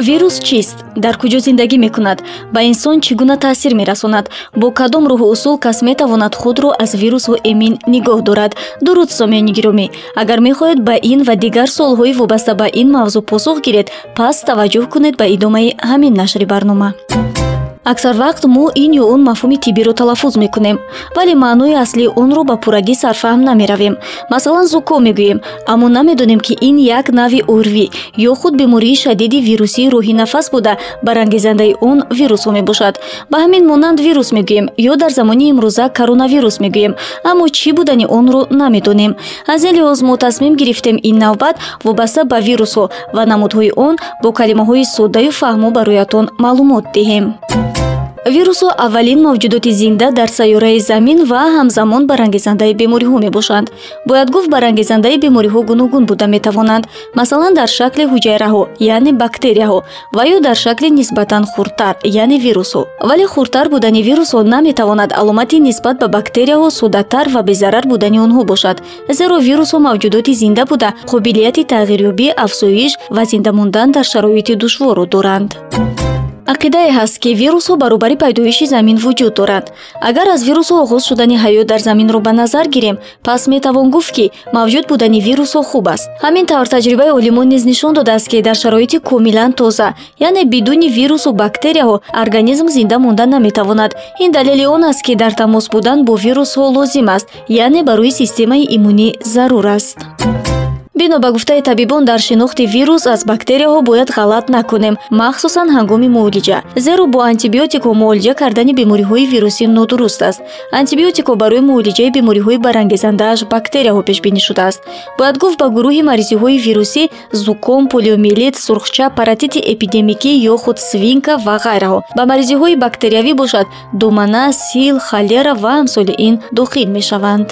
вирус чист? Дар куҷо зиндагӣ мекунад? Ба инсон чӣ гуна таъсир мерасонад? Бо кадом роҳу усул кас метавонад худро аз вирусу эмин нигоҳ дорад. Дуруд сомиёни гиромӣ. Агар мехоҳед ба ин ва дигар суолҳои вобаста ба ин мавзӯъ посух гиред пас таваҷҷӯҳ кунед ба идомаи ҳамин нашри барнома аксар вақт мо ин ё он мафҳуми тиббиро талаффуз мекунем вале маънои аслии онро ба пуррагӣ сарфаҳм намеравем. Масалан зуком мегӯем аммо намедонем ки ин як нави орвӣ ё худ бемории шадиди вирусии роҳи нафас буда барангезандаи он вирусҳо мебошад. Ба ҳамин монанд вирус мегӯем ё дар замони имрӯза коронавирус мегӯем аммо чӣ будани онро намедонем. Аз ин лиҳоз мо тасмим гирифтем ин навбат вобаста ба вирусҳо ва намудҳои он бо калимаҳои соддаю фаҳмо бароятон маълумот диҳем вирусҳо аввалин мавҷудоти зинда дар сайёраи замин ва ҳамзамон барангезандаи бемориҳо мебошанд. Бояд гуфт барангезандаи бемориҳо гуногун буда метавонанд масалан дар шакли ҳуҷайраҳо яъне бактерияҳо ва ё дар шакли нисбатан хурдтар яъне вирусҳо. Вале хурдтар будани вирусҳо наметавонад аломати нисбат ба бактерияҳо суддатар ва безарар будани онҳо бошад. Зеро вирусҳо мавҷудоти зинда буда қобилияти тағйирёбӣ афзоиш ва зинда мондан дар шароити душворо доранд ақидае ҳаст ки вирусҳо баробари пайдоиши замин вуҷуд доранд. Агар аз вирусҳо оғоз шудани ҳаёт дар заминро ба назар гирем пас метавон гуфт ки мавҷуд будани вирусҳо хуб аст. Ҳамин тавр таҷрибаи олимон низ нишон додааст ки дар шароити комилан тоза яъне бидуни вирусу бактерияҳо организм зинда монда наметавонад. Ин далели он аст ки дар тамос будан бо вирусҳо лозим аст яъне барои системаи имунӣ зарур аст бино ба гуфтаи табибон дар шинохти вирус аз бактерияҳо бояд ғалат накунем махсусан ҳангоми муолиҷа. Зеро бо антибиотикҳо муолиҷа кардани бемориҳои вирусӣ нодуруст аст. Антибиотикҳо барои муолиҷаи бемориҳои барангезандааш бактерияҳо пешбинӣ шудааст. Бояд гуфт ба гурӯҳи маризиҳои вирусӣ зуком полиомелит сурхча паратити эпидемикӣ ё худ свинка ва ғайраҳо. Ба маризиҳои бактериявӣ бошад думана сил холера ва амсоли ин дохил мешаванд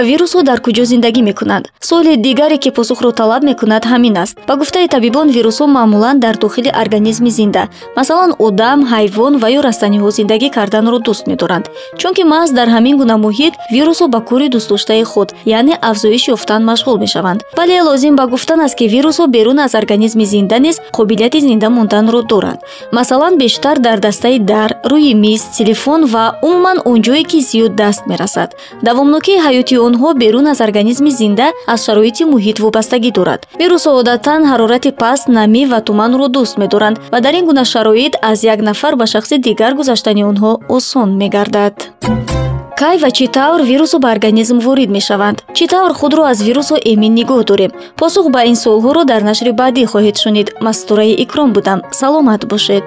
вирусҳо дар куҷо зиндагӣ мекунанд суоли дигаре ки посухро талаб мекунад ҳамин аст. Ба гуфтаи табибон вирусҳо маъмулан дар дохили организми зинда масалан одам ҳайвон ва ё растаниҳо зиндагӣ карданро дӯст медоранд. Чунки маҳз дар ҳамин гуна муҳит вирусҳо ба кори дӯстдоштаи худ яъне афзоиш ёфтан машғул мешаванд. Вале лозим ба гуфтан аст ки вирусҳо берун аз организми зинда низ қобилияти зинда монданро доранд масалан бештар дар дастаи дар рӯи миз телефон ва умуман он ҷое ки зиёд даст мерасад. Давомнокии ҳаёти онҳо берун аз организми зинда аз шароити муҳит вобастагӣ дорад. Вирусҳо одатан ҳарорати паст намӣ ва туманро дӯст медоранд ва дар ин гуна шароит аз як нафар ба шахси дигар гузаштани онҳо осон мегардад. Кай ва чӣ тавр вирусҳо ба организм ворид мешаванд? Чӣ тавр худро аз вирусҳо эмин нигоҳ дорем? Посух ба ин суолҳоро дар нашри баъдӣ хоҳед шунид. Мастураи икром будам. Саломат бошед